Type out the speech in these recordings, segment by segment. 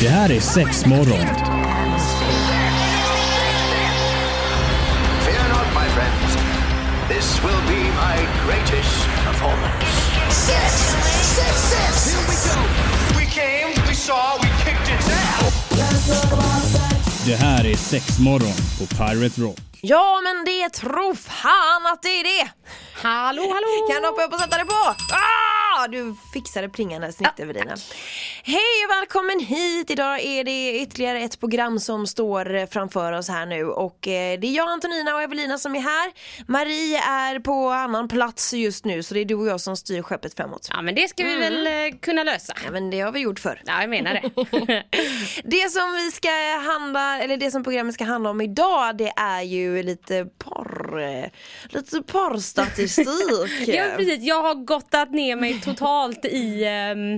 Det här är sex morgon. Fear not, my friends. This will be my greatest performance. Six, six, six. Here we go. We came, we saw, we kicked its ass. Det här är sex morgon på Pirate Rock. Ja men det tror fan att det är det! Hallå hallå! Kan du hoppa upp och sätta dig på? Ah, du fixade plingande snitt över dina. Hej och välkommen hit! Idag är det ytterligare ett program som står framför oss här nu och eh, det är jag Antonina och Evelina som är här. Marie är på annan plats just nu så det är du och jag som styr skeppet framåt. Ja men det ska vi väl eh, kunna lösa. Ja men det har vi gjort förr. Ja jag menar det. Det som vi ska handla, eller det som programmet ska handla om idag det är ju lite porr, eh, lite porrstatistik. ja precis, jag har gottat ner mig totalt i ehm,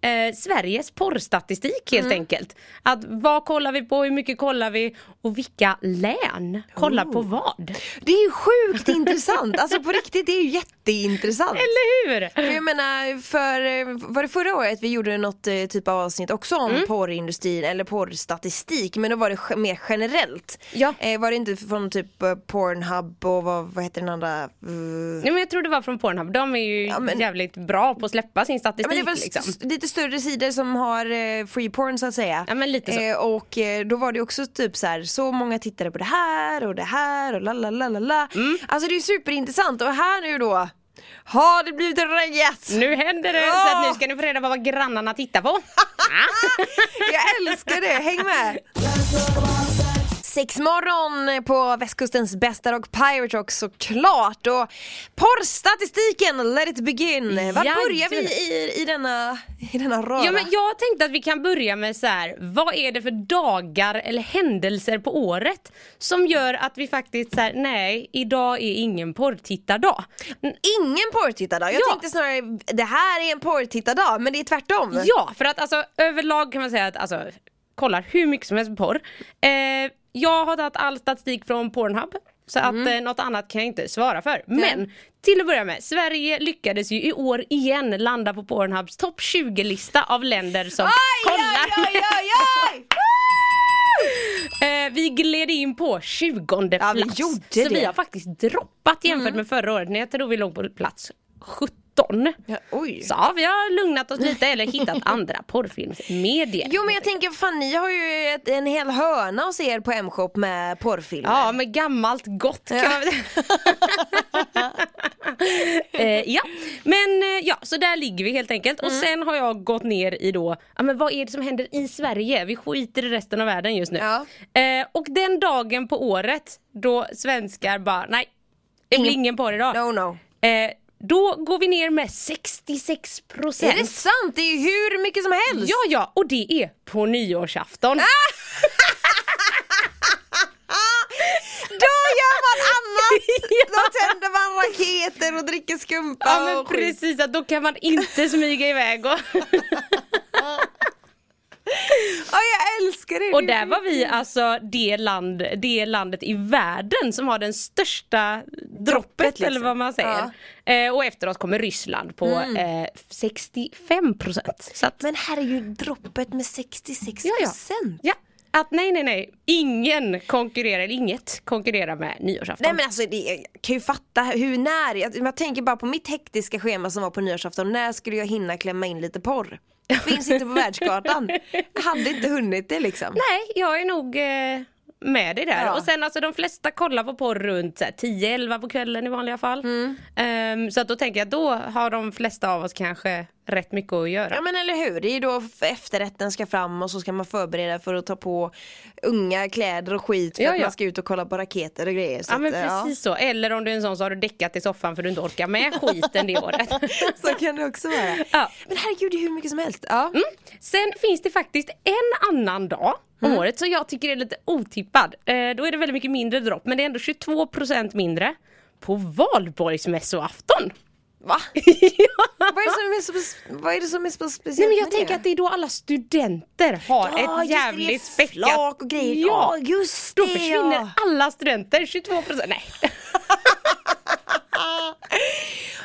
eh, Sveriges porrstatistik helt enkelt. Att vad kollar vi på, hur mycket kollar vi och vilka län kollar på vad? Det är ju sjukt intressant, alltså på riktigt det är ju jätteintressant. Eller hur? För jag menar, för, eh, var det förra året vi gjorde något eh, typ av avsnitt också om Mm. porrindustrin eller porrstatistik men då var det ge- mer generellt. Ja. Eh, var det inte från typ eh, Pornhub och vad, vad heter den andra? Uh, Nej, men jag tror det var från Pornhub, de är ju Ja, men- jävligt bra på att släppa sin Ja, statistik men det var liksom. s- lite större sidor som har eh, free porn så att säga. Ja, men lite så. Eh, och eh, då var det också typ så här, så många tittade på det här och det här och la la la la la. Mm. Alltså det är superintressant och här nu då har det blivit reggat! Nu händer det, Ja. så att nu ska ni få reda på vad grannarna tittar på. Jag älskar det, häng med! Sex morgon på västkustens bästa rock Pirate Rock såklart och porrstatistiken, let it begin! Var börjar vi i, i, denna, i denna röra? Ja men jag tänkte att vi kan börja med så här. vad är det för dagar eller händelser på året som gör att vi faktiskt säger nej, idag är ingen porrtittardag. Ingen porrtittardag, jag Ja. tänkte snarare det här är en porrtittardag men det är tvärtom. Ja, för att alltså överlag kan man säga att alltså, kollar hur mycket som helst på porr. Eh, jag har tagit all statistik från Pornhub. Så att Mm. eh, något annat kan jag inte svara för. Men till att börja med, Sverige lyckades ju i år igen landa på Pornhubs topp 20-lista av länder som Aj, kollar. aj, aj! Eh, vi gled in på 20 Ja, vi plats. gjorde så det. Mm. vi har faktiskt droppat jämfört med förra året när jag tror vi låg på plats 17. Ja, oj. Så ja, vi har lugnat oss lite eller hittat andra porrfilmsmedier. Jo men jag tänker fan ni har ju ett, en hel hörna hos er på M-shop med porrfilmer. Ja, med gammalt gott kan Ja. man eh, Ja, men eh, ja, så där ligger vi helt enkelt. Mm. Och sen har jag gått ner i då, ja men vad är det som händer i Sverige? Vi skiter i resten av världen just nu. Ja. Eh, och den dagen på året då svenskar bara, nej, det blir Ingen- ingen porr idag. No no. Eh, då går vi ner med 66 procent. Är det sant? Det är hur mycket som helst. Ja, ja, och det är på nyårsafton. Ah! Då gör man annat! Då tänder man raketer och dricker skumpa Ja men och skit. precis, att då kan man inte smyga iväg och, Ja jag älskar det! och där var vi alltså det, land, det landet i världen som har den största droppet liksom. eller vad man säger. Eh, och efter oss kommer Ryssland på eh, 65 procent. Att, Men herregud, droppet med 66 ja, ja. procent! ja, att nej nej nej, ingen konkurrerar, inget konkurrerar med nyårsafton. Nej men alltså det, jag kan ju fatta hur när, jag, jag tänker bara på mitt hektiska schema som var på nyårsafton, när skulle jag hinna klämma in lite porr? Finns inte på världskartan. Hade inte hunnit det liksom. Nej, jag är nog eh, med dig där. Ja. Och sen alltså de flesta kollar på porr runt så här, 10-11 på kvällen i vanliga fall. Mm. Ehm, så att då tänker jag då har de flesta av oss kanske rätt mycket att göra. Ja men eller hur, det är ju då efterrätten ska fram och så ska man förbereda för att ta på unga kläder och skit för Ja, att ja. man ska ut och kolla på raketer och grejer. Ja men att, ja. precis så. Eller om du är en sån så har du däckat i soffan för du inte orkar med skiten det året. Så kan det också vara. Ja. Men herregud det är hur mycket som helst. Ja. Mm. Sen finns det faktiskt en annan dag om Mm. året som jag tycker är lite otippad. Eh, då är det väldigt mycket mindre dropp men det är ändå 22% mindre på valborgsmässoafton. Va? ja. Vad är det som är så, vad är det som är så speciellt Nej men jag med tänker det? att det är då alla studenter har Ja, ett jävligt späckat... flak och grejer. Ja, Ja, just Då det, försvinner ja. alla studenter, 22 procent. Nej.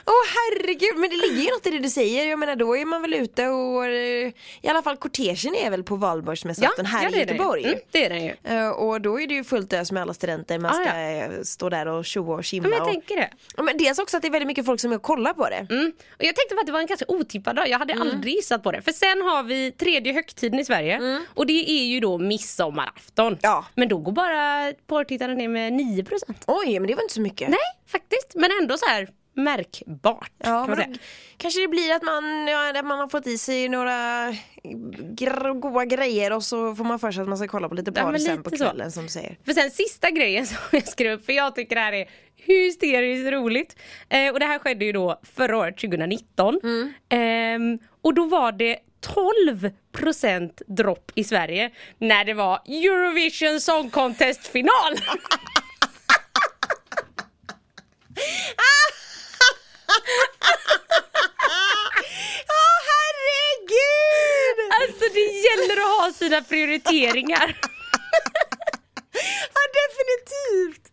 Åh herregud, men det ligger ju något i det du säger. Jag menar då är man väl ute och eh, i alla fall kortegen är väl på valborgsmässoafton här i det är den ju. Göteborg. Mm, det är den ju. Eh, Och då är det ju fullt ös med alla studenter, man Ah, ska ja. eh, stå där och tjoa och. Ja, men jag och... tänker det. Ja, men dels också att det är väldigt mycket folk som är och kollar på det. Mm. Och jag tänkte på att det var en ganska otippad dag. Jag hade aldrig gissat på det. För sen har vi tredje högtiden i Sverige och det är ju då midsommarafton. Ja. Men då går bara porrtittarna ner med 9%. Oj, men det var inte så mycket. Nej, faktiskt. Men ändå så här märkbart. Ja, kan man säga. kanske det blir att man, ja, att man har fått i sig några gr- goda grejer och så får man för sig att man ska kolla på lite Ja, porr men sen på så. kvällen som du säger. För sen sista grejen som jag skrev upp, för jag tycker det här är hysteriskt roligt. Eh, och det här skedde ju då förra året, 2019. Ehm, och då var det 12% dropp i Sverige när det var Eurovision Song Contest final. Åh herregud! Alltså det har sina prioriteringar. Ja definitivt!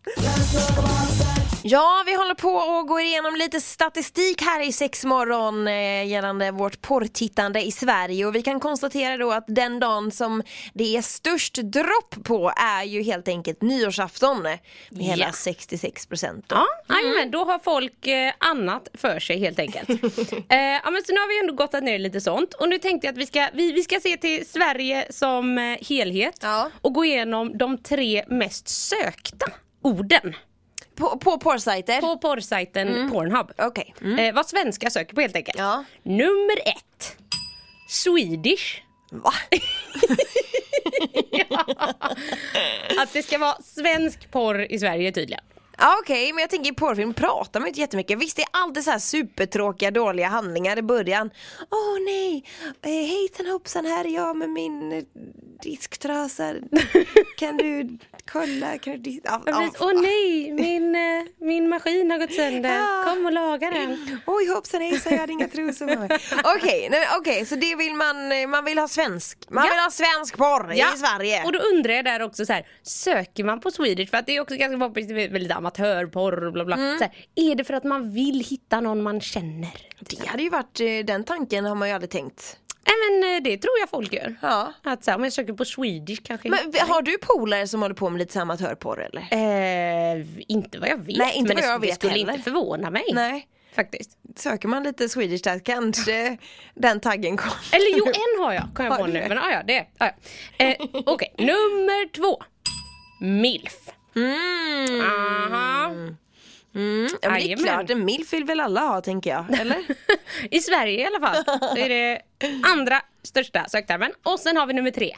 Ja, vi håller på och går igenom lite statistik här i sex morgon eh, gällande vårt porrtittande i Sverige och vi kan konstatera då att den dagen som det är störst dropp på är ju helt enkelt nyårsafton med hela Ja. 66 procent. Ja, mm. då har folk eh, annat för sig helt enkelt. eh, ja, men så nu har vi ändå gottat ner lite sånt och nu tänkte jag att vi ska, vi, vi ska se till Sverige som eh, helhet Ja. och gå igenom de tre mest sökta orden På, på porrsajter? på porrsajten Pornhub. Okej. Mm. Eh, vad svenskar söker på helt enkelt. Ja. Nummer ett. Swedish. Va? Att det ska vara svensk porr i Sverige tydligen. Ja okej, men jag tänker i porrfilm pratar man ju inte jättemycket. Visst det är alltid så här supertråkiga dåliga handlingar i början. Åh nej, eh, hejsan hoppsan här är jag med min eh, disktrasa. Kan du kolla? Ja, Åh ja, oh, nej, min, eh, min maskin har gått sönder. Ja. Kom och laga den. Oj hoppsan hejsan jag hade inga trosor på mig. Okej, nej, okej så det vill man, eh, man vill ha svensk. Man Ja. vill ha svensk porr i Sverige. Och då undrar jag där också så här, söker man på Swedish för att det är också ganska poppis med med lite amatörporr och bla bla. Mm. Så här, är det för att man vill hitta någon man känner? Det hade ju varit, eh, den tanken har man ju aldrig tänkt. Nej men eh, det tror jag folk gör. Ja. Att så här, om jag söker på Swedish kanske. Men har du polare som håller på med lite amatörporr eller? Eh, inte vad jag vet. Nej, inte men vad det, jag det vet skulle heller. inte förvåna mig. Nej. Faktiskt. Söker man lite Swedish där kanske den taggen kommer. Eller jo, en har jag. Kom jag på nu. det? Men ah, ja, det. Ah, ja. eh, Okej, nummer två. Milf. Mm. Aha. Mm. Ja, det är klart, en milf vill väl alla ha tänker jag, eller? I Sverige i alla fall. Det är det andra största söktermen. Och sen har vi nummer tre.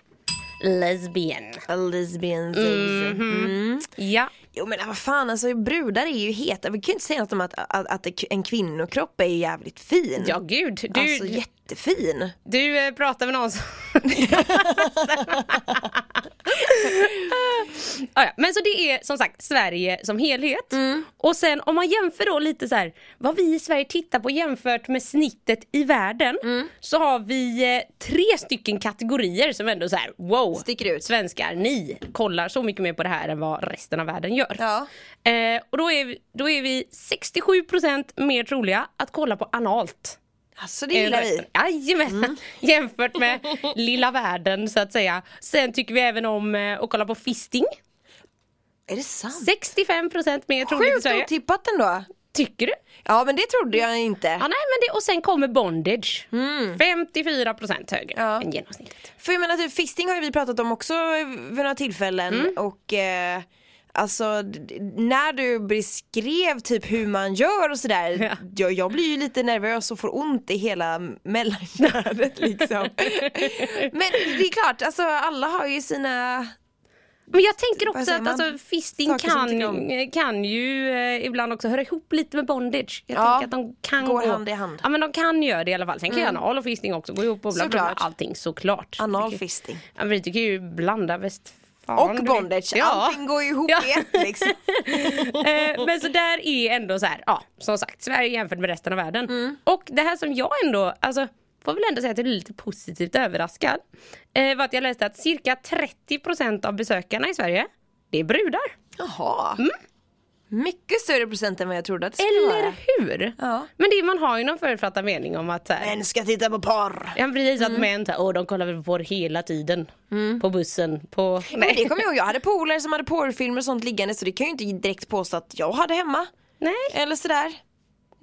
Lesbian. Lesbian mm. Ja. Jo men vad fan alltså brudar är ju heta, vi kan ju inte säga något om att, att, att en kvinnokropp är jävligt fin. Ja gud. Du, alltså jättefin. du eh, pratar med någon som... ah, ja. Men så det är som sagt Sverige som helhet. Och sen om man jämför då lite så här vad vi i Sverige tittar på jämfört med snittet i världen. Så har vi eh, tre stycken kategorier som ändå så här wow. Sticker ut. Svenskar, ni kollar så mycket mer på det här än vad resten av världen gör. Ja. Eh, och då är, vi, då är vi 67% mer troliga att kolla på analt. Alltså det gillar vi. Jajamän! Jämfört med lilla världen så att säga. Sen tycker vi även om eh, att kolla på fisting. Är det sant? 65% mer troligt i Sjukt Sverige. otippat ändå. Tycker du? Ja men det trodde jag inte. Ja, nej, men det, och sen kommer bondage. 54% högre Ja. än genomsnittet. För jag menar typ fisting har ju vi pratat om också vid några tillfällen Mm. och eh, Alltså när du beskrev typ hur man gör och sådär Ja. jag, jag blir ju lite nervös och får ont i hela mellangärdet liksom Men det är klart, alltså alla har ju sina Men jag tänker också att alltså, fisting kan, om. kan ju eh, ibland också höra ihop lite med bondage. Jag Ja, tänker att de kan går gå hand i hand. Ja men de kan göra det i alla fall. Sen kan ju anal och fisting också gå ihop och bla, bla, bla, Såklart. allting såklart. anal fisting Ja, men vi tycker ju blanda väst och bondage, allting går ju ihop Ja. i ett liksom Eh, men så där är ändå så här, ja som sagt Sverige jämfört med resten av världen. Mm. Och det här som jag ändå, alltså får väl ändå säga att jag blir lite positivt överraskad. Eh, var att jag läste att cirka 30% av besökarna i Sverige, det är brudar. Jaha Mm. Mycket större procent än vad jag trodde att det skulle Eller vara. hur? Ja. Men det, man har ju någon förutfattad mening om att så här, Män ska titta på porr. Ja precis Mm. att män såhär, åh de kollar väl på porr hela tiden. På bussen, på... Men det kommer jag ihåg, jag hade polare som hade porrfilmer och sånt liggande så det kan jag ju inte direkt påstå att jag hade hemma. Nej, Eller sådär.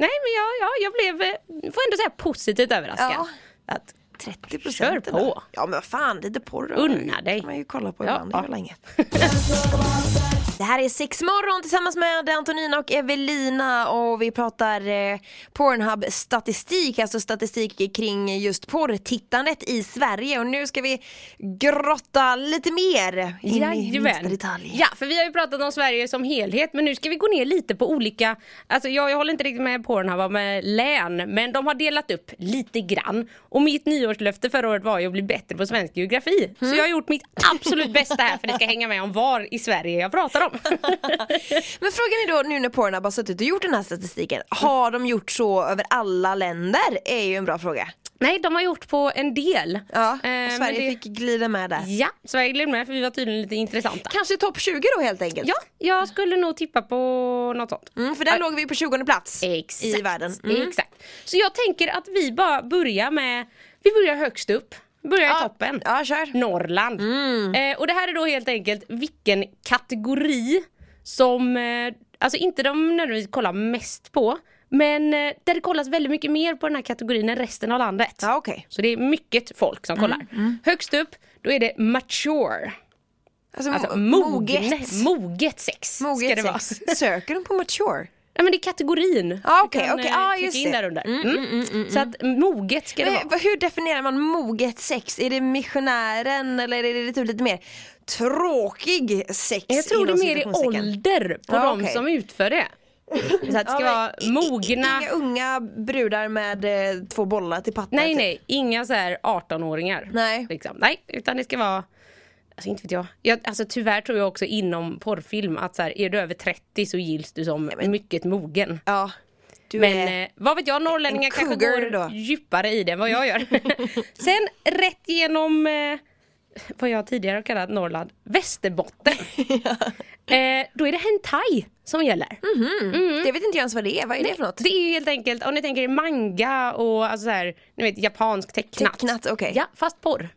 Nej men jag, ja, jag blev, eh, får ändå säga positivt överraskad. Ja. Att, 30 procent. Kör på. Ja men vad fan, lite porr. Unna dig. kan man ju kolla på Ja, ibland, det är väl inget. Det här är Sex morgon tillsammans med Antonina och Evelina och vi pratar eh, Pornhub-statistik, alltså statistik kring just porrtittandet i Sverige och nu ska vi grotta lite mer in i minsta detalj. Ja, för vi har ju pratat om Sverige som helhet men nu ska vi gå ner lite på olika, alltså jag, jag håller inte riktigt med Pornhub med län men de har delat upp lite grann och mitt nyårslöfte förra året var ju att bli bättre på svensk geografi. Så jag har gjort mitt absolut bästa här för att det ska hänga med om var i Sverige jag pratar om. Men frågan är då nu när Pornhub har suttit och gjort den här statistiken, har de gjort så över alla länder? är ju en bra fråga. Nej, de har gjort på en del. Ja, Eh, och men Sverige det- fick glida med där. Ja, Sverige gled med för vi var tydligen lite intressanta. Kanske topp 20 då helt enkelt? Ja, jag skulle nog tippa på något sånt. Mm, för där låg vi på 20 plats Exakt. i världen. Mm. Exakt. Så jag tänker att vi bara börjar med, vi börjar högst upp. Börjar i toppen. Ja, kör. Norrland. Eh, och det här är då helt enkelt vilken kategori som, eh, alltså inte de nödvändigtvis kollar mest på, men eh, där det kollas väldigt mycket mer på den här kategorin än resten av landet. Ja, okej. Så det är mycket folk som kollar. Högst upp, då är det mature. Alltså, Alltså mo- moget, moget sex ska Moget det vara. sex. Söker de på mature? Ja men det är kategorin. Ja, Du okej, kan, okej. eh, klicka just in det. där under. Mm. Så att moget ska det Men, vara. vad- hur definierar man moget sex? Är det missionären eller är det typ lite mer tråkig sex? Jag tror det är mer i ålder på Ja, de okej. som utför det. Så att det ska vara mogna. Inga unga brudar med eh, två bollar till pattar? Nej typ. nej, inga så här 18-åringar. Nej. Liksom. Nej, utan det ska vara Alltså inte vet jag. jag. Alltså tyvärr tror jag också inom porrfilm att så här, är du över 30 så gills du som mycket mogen. Ja. Du Men eh, vad vet jag, norrlänningar kanske går då. djupare i det än vad jag gör. Sen rätt igenom eh, vad jag tidigare har kallat Norrland, Västerbotten. eh, då är det hentai som gäller. Det vet inte jag ens vad det är, vad är det för något? Det är helt enkelt, om ni tänker er manga och alltså så här, ni vet japansk tecknat. Tecknat, okej. Ja, fast porr.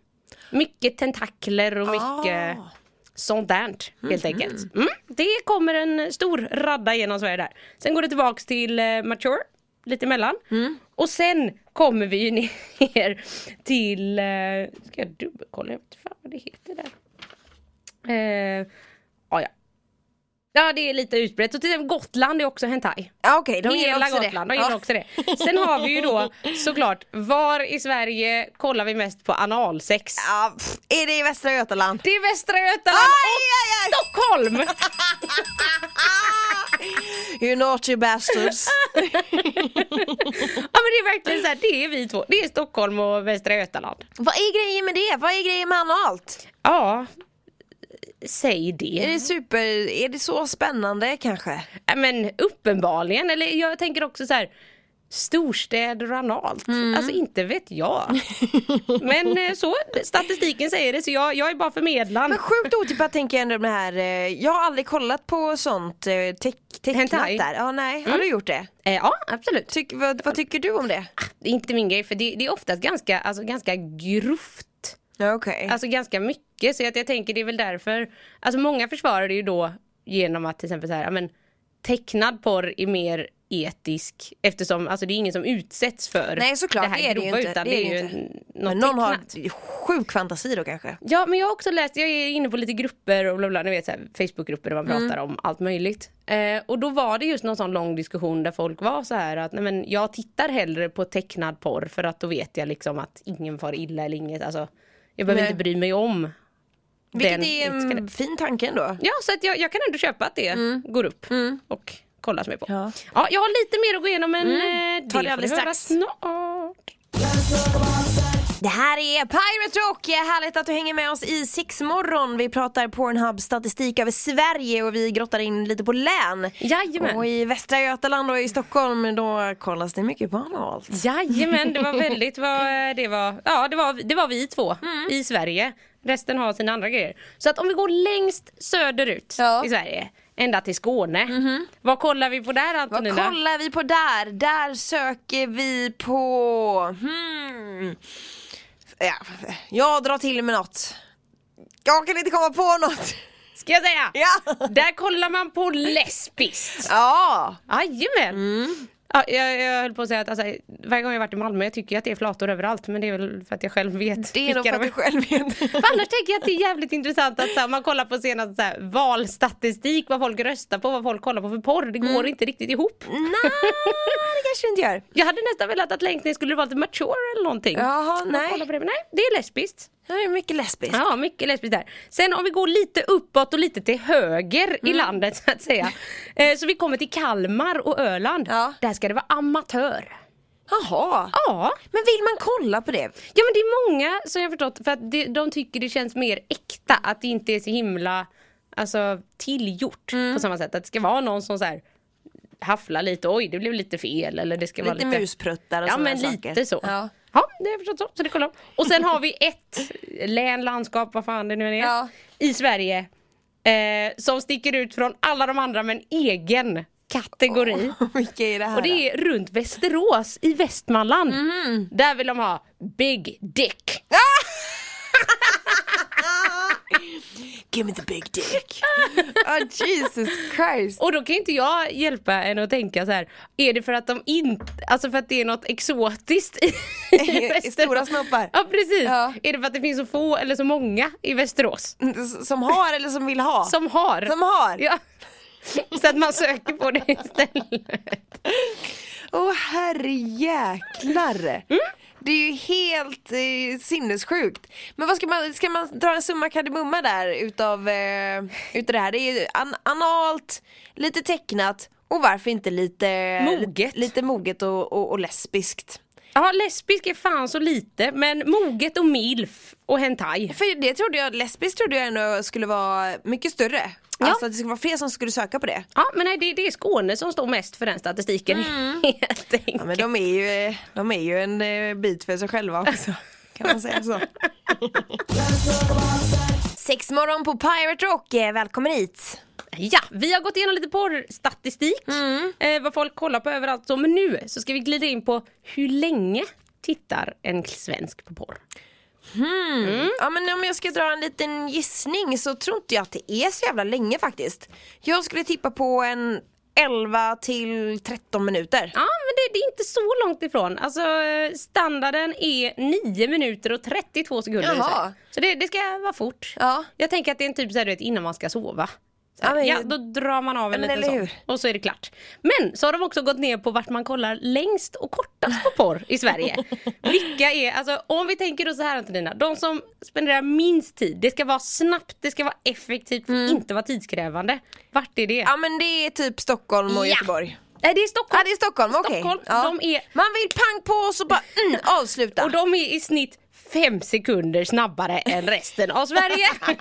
Mycket tentakler och mycket Ah. sånt där helt enkelt. Mm, det kommer en stor radda genom Sverige där. Sen går det tillbaks till eh, mature, lite emellan. Och sen kommer vi ner till, eh, ska jag dubbelkolla, jag vet inte vad det heter där. Eh. Ja det är lite utbrett. Och till exempel Gotland är också hentai. Ja, okej, de Hela också Gotland, det. de gillar Ja. också det. Sen har vi ju då såklart, var i Sverige kollar vi mest på analsex? Ja, pff, är det i Västra Götaland? Det är Västra Götaland Aj, aj, aj. och Stockholm! You naughty bastards. Ja men det är verkligen så här, det är vi två. Det är Stockholm och Västra Götaland. vad är grejen med det? Vad är grejen med analt? Ja, säg Är det. det super, är det så spännande kanske? Ja, Men uppenbarligen, eller jag tänker också så här. Storstäder och analt, Mm. alltså inte vet jag. Men eh, så, statistiken säger det så jag, jag är bara förmedlaren. Men sjukt otippat tänker jag ändå med det här, eh, jag har aldrig kollat på sånt eh, teck, tecknat Hentai? där. Ja, nej, har du gjort det? Eh, ja, absolut. Tyck, vad, vad tycker du om det? Det är inte min grej för det, det är oftast ganska, alltså, ganska grovt. Okej. Alltså ganska mycket så att jag tänker det är väl därför Alltså många försvarar det ju då genom att till exempel så här, men tecknad porr är mer etisk eftersom alltså det är ingen som utsätts för Nej såklart, det här det är det grova, inte. utan det är, det ju ju inte. något Men någon har tecknat. sjuk fantasi då kanske? Ja men jag har också läst, jag är inne på lite grupper och bla bla, ni vet Facebookgrupper där man Mm. pratar om allt möjligt. Eh, och då var det just någon sån lång diskussion där folk var så här att nej men jag tittar hellre på tecknad porr för att då vet jag liksom att ingen far illa eller inget, alltså jag behöver Nej. inte bry mig om Vilket är etiska en fin tanke ändå. Ja, så att jag, jag kan ändå köpa att det går upp och kollas mig på. Ja. Ja. jag har lite mer att gå igenom men mm. Ta det det alldeles strax. snart. Det här är Pirate Rock, härligt att du hänger med oss i Sexmorgon. Vi pratar Pornhub statistik över Sverige och vi grottar in lite på län. Jajamän. Och i Västra Götaland och i Stockholm då kollas det mycket på analt. Jajamän, det var väldigt vad det var. Ja, det var, det var vi två Mm. i Sverige. Resten har sina andra grejer. Så att om vi går längst söderut Ja. i Sverige. ända till Skåne. Vad kollar vi på där Mhm. Vad Antonina? kollar vi på där? Där söker vi på... Hmm. Ja, jag drar till med något. Jag kan inte komma på något. Ska jag säga? Ja! Där kollar man på lesbiskt. Ja! Jajamän! Mm. Ja, jag, jag höll på att säga att alltså, varje gång jag varit i Malmö, jag tycker att det är flator överallt men det är väl för att jag själv vet Det är nog för att du själv vet. För annars tänker jag att det är jävligt intressant att så här, man kollar på senaste så här, valstatistik, vad folk röstar på, vad folk kollar på för porr. Det Mm. går inte riktigt ihop. Nej, det kanske inte gör. Jag hade nästan velat att längst ner skulle vara lite mature eller någonting. Jaha, nej. nej, det är lesbiskt. Det är mycket lesbiskt. Ja, mycket lesbiskt där. Sen om vi går lite uppåt och lite till höger Mm. i landet så att säga. Eh, så vi kommer till Kalmar och Öland. Ja. Där ska det vara amatör. Jaha. Ja. Men vill man kolla på det? Ja men det är många som jag förstått för att det, de tycker det känns mer äkta att det inte är så himla alltså, tillgjort Mm. på samma sätt. Att det ska vara någon som så här hafflar lite, oj det blev lite fel eller det ska vara Lite lite muspruttar och Ja men saker. lite så. Ja. Ja. det har jag förstått så. Så det kollar. Och sen har vi ett län, landskap, vad fan det nu än är, Ja. i Sverige eh, som sticker ut från alla de andra med en egen kategori. Vilka är det här Och det är runt Västerås i Västmanland. Mhm. Där vill de ha Big Dick. Give me the big dick. oh, Jesus Christ. Och då kan inte jag hjälpa en att tänka så här. Är det för att de inte, alltså för att det är något exotiskt i Västerås? Stora snoppar. Ja precis. Ja. Är det för att det finns så få eller så många i Västerås? Som har eller som vill ha? Som har. Som har? Ja. Så att man söker på det istället. Åh herrejäklar. Mm. Det är ju helt eh, sinnessjukt. Men vad ska man, ska man dra en summa kardemumma där utav, eh, utav det här? Det är ju an, analt, lite tecknat och varför inte lite Moget. lite moget och, och, och lesbiskt. Ja lesbisk är fan så lite men moget och milf och hentai. För det trodde jag, lesbiskt trodde jag ändå skulle vara mycket större. Ja. Alltså att det skulle vara fler som skulle söka på det. Ja men nej det, det är Skåne som står mest för den statistiken helt enkelt. Ja, men de är ju, de är ju en eh, bit för sig själva också. Kan man säga så? Sex morgon på Pirate Rock, eh, välkommen hit! Ja, vi har gått igenom lite porrstatistik, eh, vad folk kollar på överallt så, men nu så ska vi glida in på hur länge tittar en svensk på porr? Ja men om jag ska dra en liten gissning så tror inte jag att det är så jävla länge faktiskt. Jag skulle tippa på en 11 till 13 minuter. Ja, men det, det är inte så långt ifrån. Alltså standarden är 9 minuter och 32 sekunder. Jaha. Så det, det ska vara fort. Ja. Jag tänker att det är en typ så här, du vet, innan man ska sova. Så Ja, ja, då drar man av en liten sån och så är det klart. Men så har de också gått ner på vart man kollar längst och kortast på porr i Sverige. Vilka är, alltså om vi tänker då så här Antonina, de som spenderar minst tid, det ska vara snabbt, det ska vara effektivt, får inte vara tidskrävande. Vart är det? Mm. Ja men det är typ Stockholm och Ja. Göteborg. Nej det är Stockholm. Ja det är Stockholm, okej. Stockholm, Ja. är Man vill pang på och så bara mm, avsluta. Och de är i snitt fem sekunder snabbare än resten av Sverige.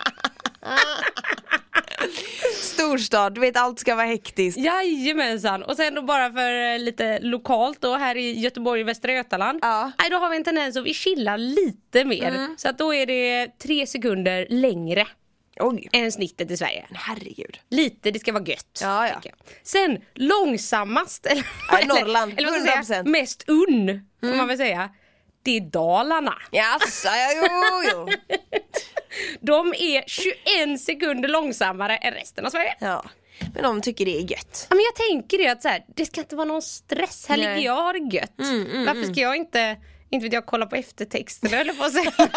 Storstad, du vet allt ska vara hektiskt. Jajamensan. Och sen då bara för eh, lite lokalt då här i Göteborg och Västra Götaland. Ja. Mm. Nej, då har vi en tendens att vi chillar lite mer. Så att då är det tre sekunder längre Oj, än snittet i Sverige. herregud. Lite, det ska vara gött. Ja, ja. Sen långsammast, eller, Ja, Norrland, eller vad ska jag säga, 100%. mest unn får man väl säga. Det är Dalarna. Jaså, ja, jo, jo. De är 21 sekunder långsammare än resten av Sverige. Ja. Men de tycker det är gött. Ja, men jag tänker det att så här, det ska inte vara någon stress. Här Nej. Mm, ligger jag och har det gött. Varför ska jag inte, inte vet jag, kolla på eftertexterna eller på att säga.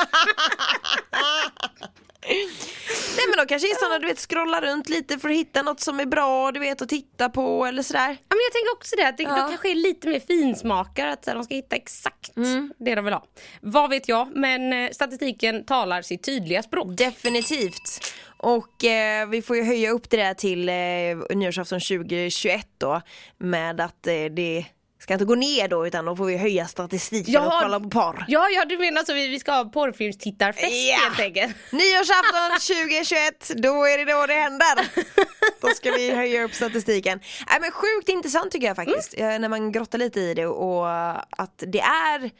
Nej men de kanske är såna du vet scrolla runt lite för att hitta något som är bra du vet att titta på eller sådär. Ja, men jag tänker också det, att det Ja. de kanske är lite mer finsmakare, att de ska hitta exakt Mm. det de vill ha. Vad vet jag, men eh, statistiken talar sitt tydliga språk. Definitivt. Och eh, vi får ju höja upp det där till eh, nyårsafton 2021 då med att eh, det ska inte gå ner då utan då får vi höja statistiken och kolla på porr. Ja, ja, du menar så vi, vi ska ha porrfilmstittarfest Ja. helt enkelt. Nyårsafton 2021, då är det då det händer. Då ska vi höja upp statistiken. Nej men sjukt intressant tycker jag faktiskt, Mm. när man grottar lite i det och att det är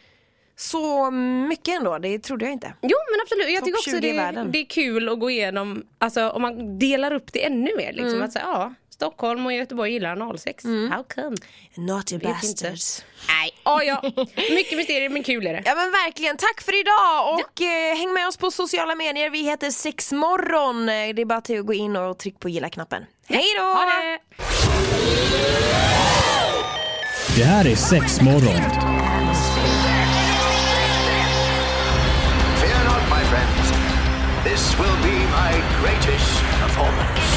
så mycket ändå, det trodde jag inte. Jo men absolut, jag tycker också 20 i det, världen. det är kul att gå igenom, alltså om man delar upp det ännu mer liksom. Mm. Att säga, ja, Stockholm och Göteborg gillar 06. How come? Naughty Vet inte. bastards. Nej, oh, ja. Mycket mysterier men kul är det. Ja men verkligen, tack för idag och eh, häng med oss på sociala medier. Vi heter Sexmorgon. Eh, Det är bara till att gå in och trycka på gilla-knappen. Hej då! Ha det! Det här är Sexmorgon. Fear not, my friends. This will be my greatest performance.